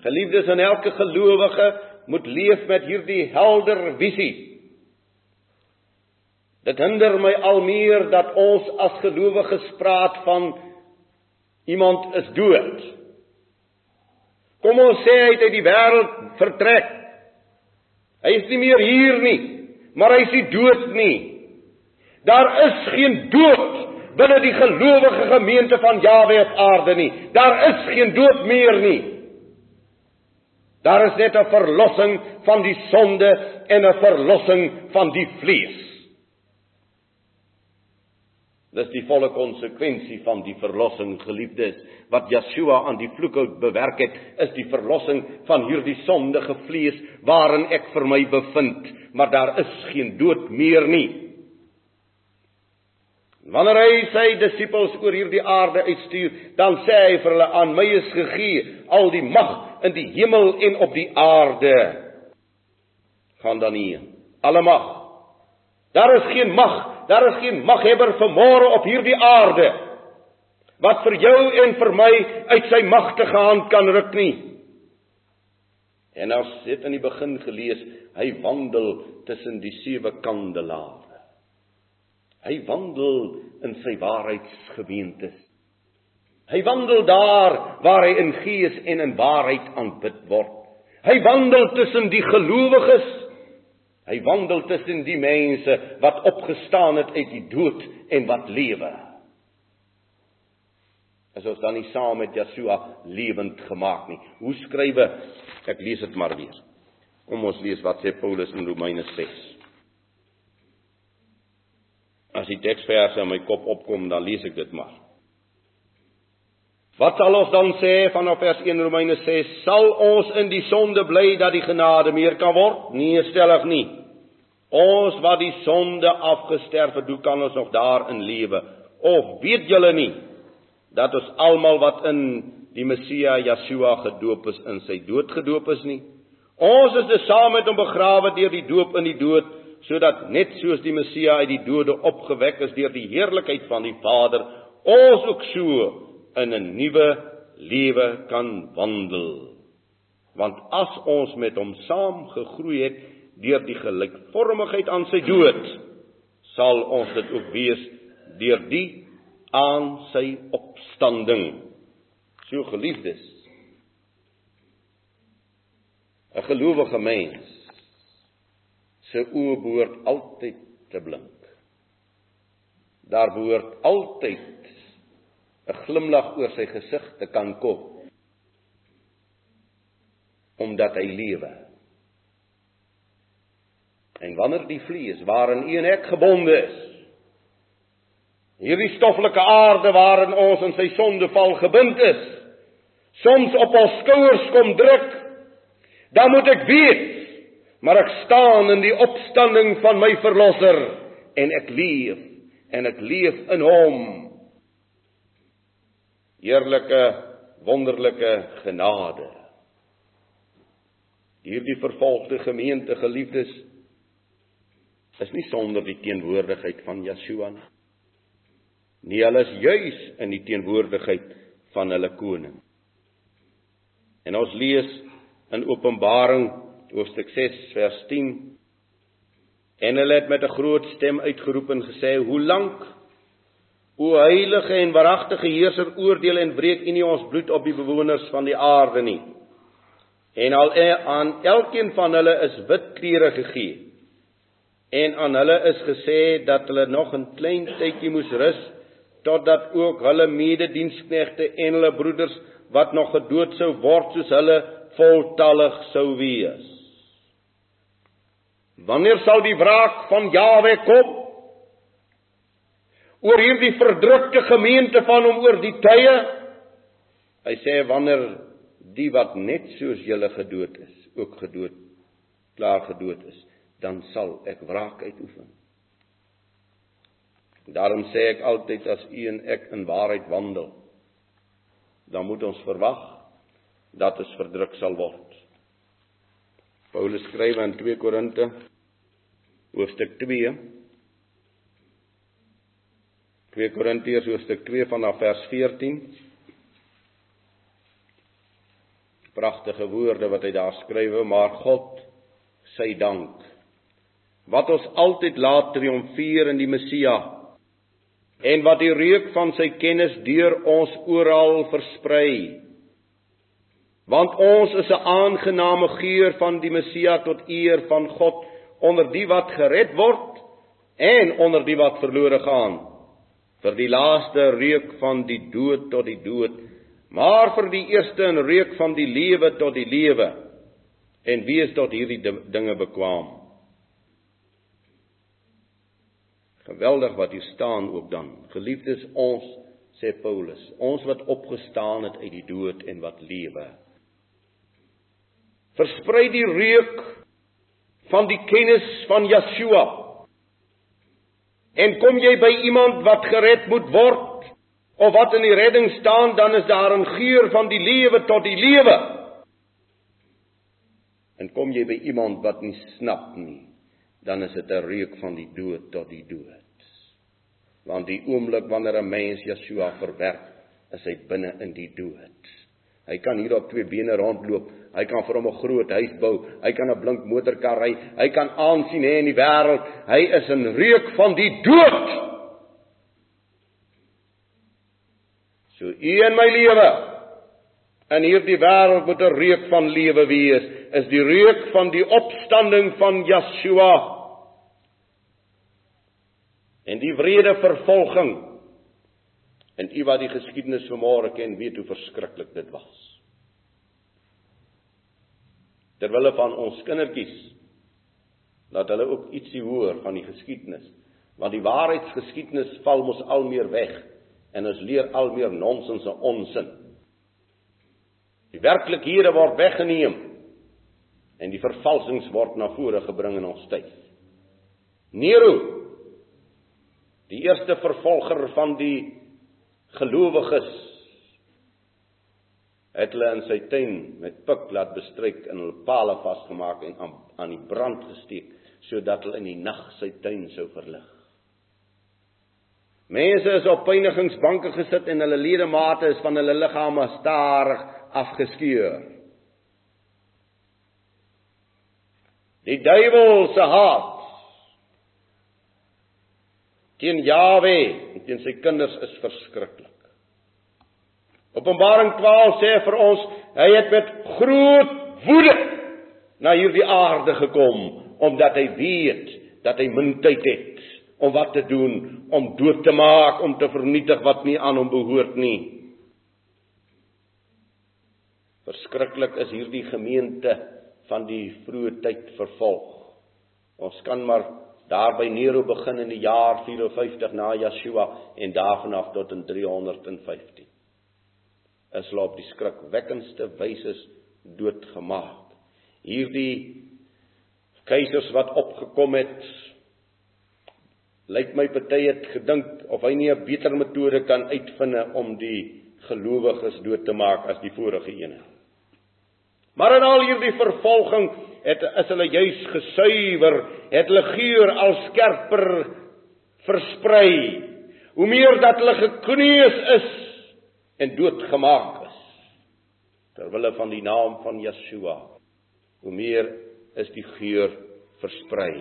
Geliefdes en elke gelowige moet leef met hierdie helder visie. Dit hinder my al meer dat ons as gelowiges praat van iemand is dood. Kom ons sê hy het uit die wêreld vertrek. Hy is nie meer hier nie, maar hy is nie dood nie. Daar is geen dood binne die gelowige gemeente van Jahwe op aarde nie. Daar is geen dood meer nie. Daar is net 'n verlossing van die sonde en 'n verlossing van die vlees. Dis die volle konsekwensie van die verlossing, geliefdes, wat Yeshua aan die vloekhout bewerk het, is die verlossing van hierdie sondige vlees waarin ek vir my bevind, maar daar is geen dood meer nie. Wanneer hy sy disippels oor hierdie aarde uitstuur, dan sê hy vir hulle aan my is gegee al die mag in die hemel en op die aarde. Gaan dan nie alle mag. Daar is geen mag daar is geen maghebber vanmôre op hierdie aarde wat vir jou en vir my uit sy magtige hand kan ruk nie. En ons het in die begin gelees hy wandel tussen die sewe kandelare hy wandel in sy waarheidsgemeentes Hy wandel daar waar hy in gees en in waarheid aanbid word. Hy wandel tussen die gelowiges. Hy wandel tussen die mense wat opgestaan het uit die dood en wat lewe. As ons dan nie saam met Yeshua lewend gemaak nie. Hoe skrywe? Ek lees dit maar weer. Kom ons lees wat sê Paulus in Romeine 6. As die teksverse in my kop opkom, dan lees ek dit maar. Wat sal ons dan sê vanaf vers 1 Romeine 6? Sal ons in die sonde bly dat die genade meer kan word? Nee, stellig nie. Ons wat die sonde afgesterf het, hoe kan ons nog daarin lewe? Of weet julle nie dat ons almal wat in die Messia Yeshua gedoop is in sy dood gedoop is nie? Ons is dus saam met hom begrawe deur die doop in die dood, sodat net soos die Messia uit die dode opgewek is deur die heerlikheid van die Vader, ons ook so in 'n nuwe lewe kan wandel. Want as ons met hom saam gegroei het deur die gelykvormigheid aan sy dood, sal ons dit ook wees deur die aan sy opstanding. So geliefdes, 'n gelowige mens se oë behoort altyd te blink. Daar behoort altyd 'n glimlag oor sy gesig te kan kom omdat hy lewe. En wanneer die vlees waarin u en ek gebonde is, hierdie stoffelike aarde waarin ons in sy sondeval gebind is, soms op ons skouers kom druk, dan moet ek weet, maar ek staan in die opstanding van my verlosser en ek leef en ek leef in hom heerlike wonderlike genade. Hierdie vervolgde gemeente geliefdes is nie sonder die teenwoordigheid van Yeshua nie. Nee, hulle is juis in die teenwoordigheid van hulle koning. En ons lees in Openbaring hoofstuk 6 vers 10 en hulle het met 'n groot stem uitgeroep en gesê: "Hoe lank O heilige en waaragtige heerser, oordeel en breek U nie ons bloed op die bewoners van die aarde nie. En al e, aan elkeen van hulle is wit klere gegee. En aan hulle is gesê dat hulle nog 'n klein tydjie moes rus totdat ook hulle medediensknegte en hulle broeders wat nog gedood sou word soos hulle voltallig sou wees. Wanneer sal die wraak van Jawe kom? oor hierdie verdrukte gemeente van hom oor die tye. Hy sê wanneer die wat net soos julle gedood is, ook gedood klaar gedood is, dan sal ek wraak uitoefen. Daarom sê ek altyd as u en ek in waarheid wandel, dan moet ons verwag dat ons verdruk sal word. Paulus skryf in 2 Korinte hoofstuk 2 2 Korintiërs hoofstuk 2 vanaf vers 14. Pragtige woorde wat hy daar skrywe, maar God sy dank wat ons altyd laat triomfeer in die Messia en wat die reuk van sy kennis deur ons oral versprei. Want ons is 'n aangename geur van die Messia tot eer van God onder die wat gered word en onder die wat verlore gaan. Vir die laaste reuk van die dood tot die dood, maar vir die eerste 'n reuk van die lewe tot die lewe. En wie is tot hierdie dinge bekwam? Geweldig wat hier staan ook dan. Geliefdes ons sê Paulus, ons wat opgestaan het uit die dood en wat lewe. Versprei die reuk van die kennis van Yeshua. En kom jy by iemand wat gered moet word of wat in die redding staan, dan is daar 'n geur van die lewe tot die lewe. En kom jy by iemand wat nie snap nie, dan is dit 'n reuk van die dood tot die dood want die oomblik wanneer 'n mens Yeshua verwerp, is hy binne in die dood. Hy kan hier op twee bene rondloop. Hy kan vir hom 'n groot huis bou. Hy kan 'n blink motorkar ry. Hy kan aansien hê in die wêreld. Hy is 'n reuk van die dood. So u in my lewe in hierdie wêreld moet 'n reuk van lewe wees. Is die reuk van die opstanding van Yeshua en die wrede vervolging en u wat die geskiedenis vanmôre ken weet hoe verskriklik dit was terwyl van ons kindertjies laat hulle ook ietsie hoor van die geskiedenis. Want die waarheidsgeskiedenis val mos al meer weg en ons leer al meer nonsens en onsin. Die werklikhede word weggeneem en die vervalsings word na vore gebring in ons tyd. Nero die eerste vervolger van die gelowiges het hulle in sy tuin met pik laat bestryk en hulle palle vasgemaak en aan, aan die brand gesteek sodat hulle in die nag sy tuin sou verlig. Mense is op pynigingsbanke gesit en hulle ledemate is van hulle liggame stadig afgeskeur. Die duiwel se haat teen Jawe en teen sy kinders is verskriklik. Openbaring 12 sê vir ons, hy het met groot woede na hierdie aarde gekom omdat hy weet dat hy min tyd het om wat te doen, om dood te maak, om te vernietig wat nie aan hom behoort nie. Verskriklik is hierdie gemeente van die vroeë tyd vervolg. Ons kan maar daar by Nero begin in die jaar 54 na Yeshua en daarvan af tot in 315 is hulle op die skrikwekkendste wyse doodgemaak. Hierdie keisers wat opgekom het lyk my party het gedink of hy nie 'n beter metode kan uitvind om die gelowiges dood te maak as die vorige ene. Maar in al hierdie vervolging het is hulle juis gesuiwer, het hulle geur al skerper versprei. Hoe meer dat hulle gekneus is en doodgemaak is ter wille van die naam van Yeshua, hoe meer is die geur versprei.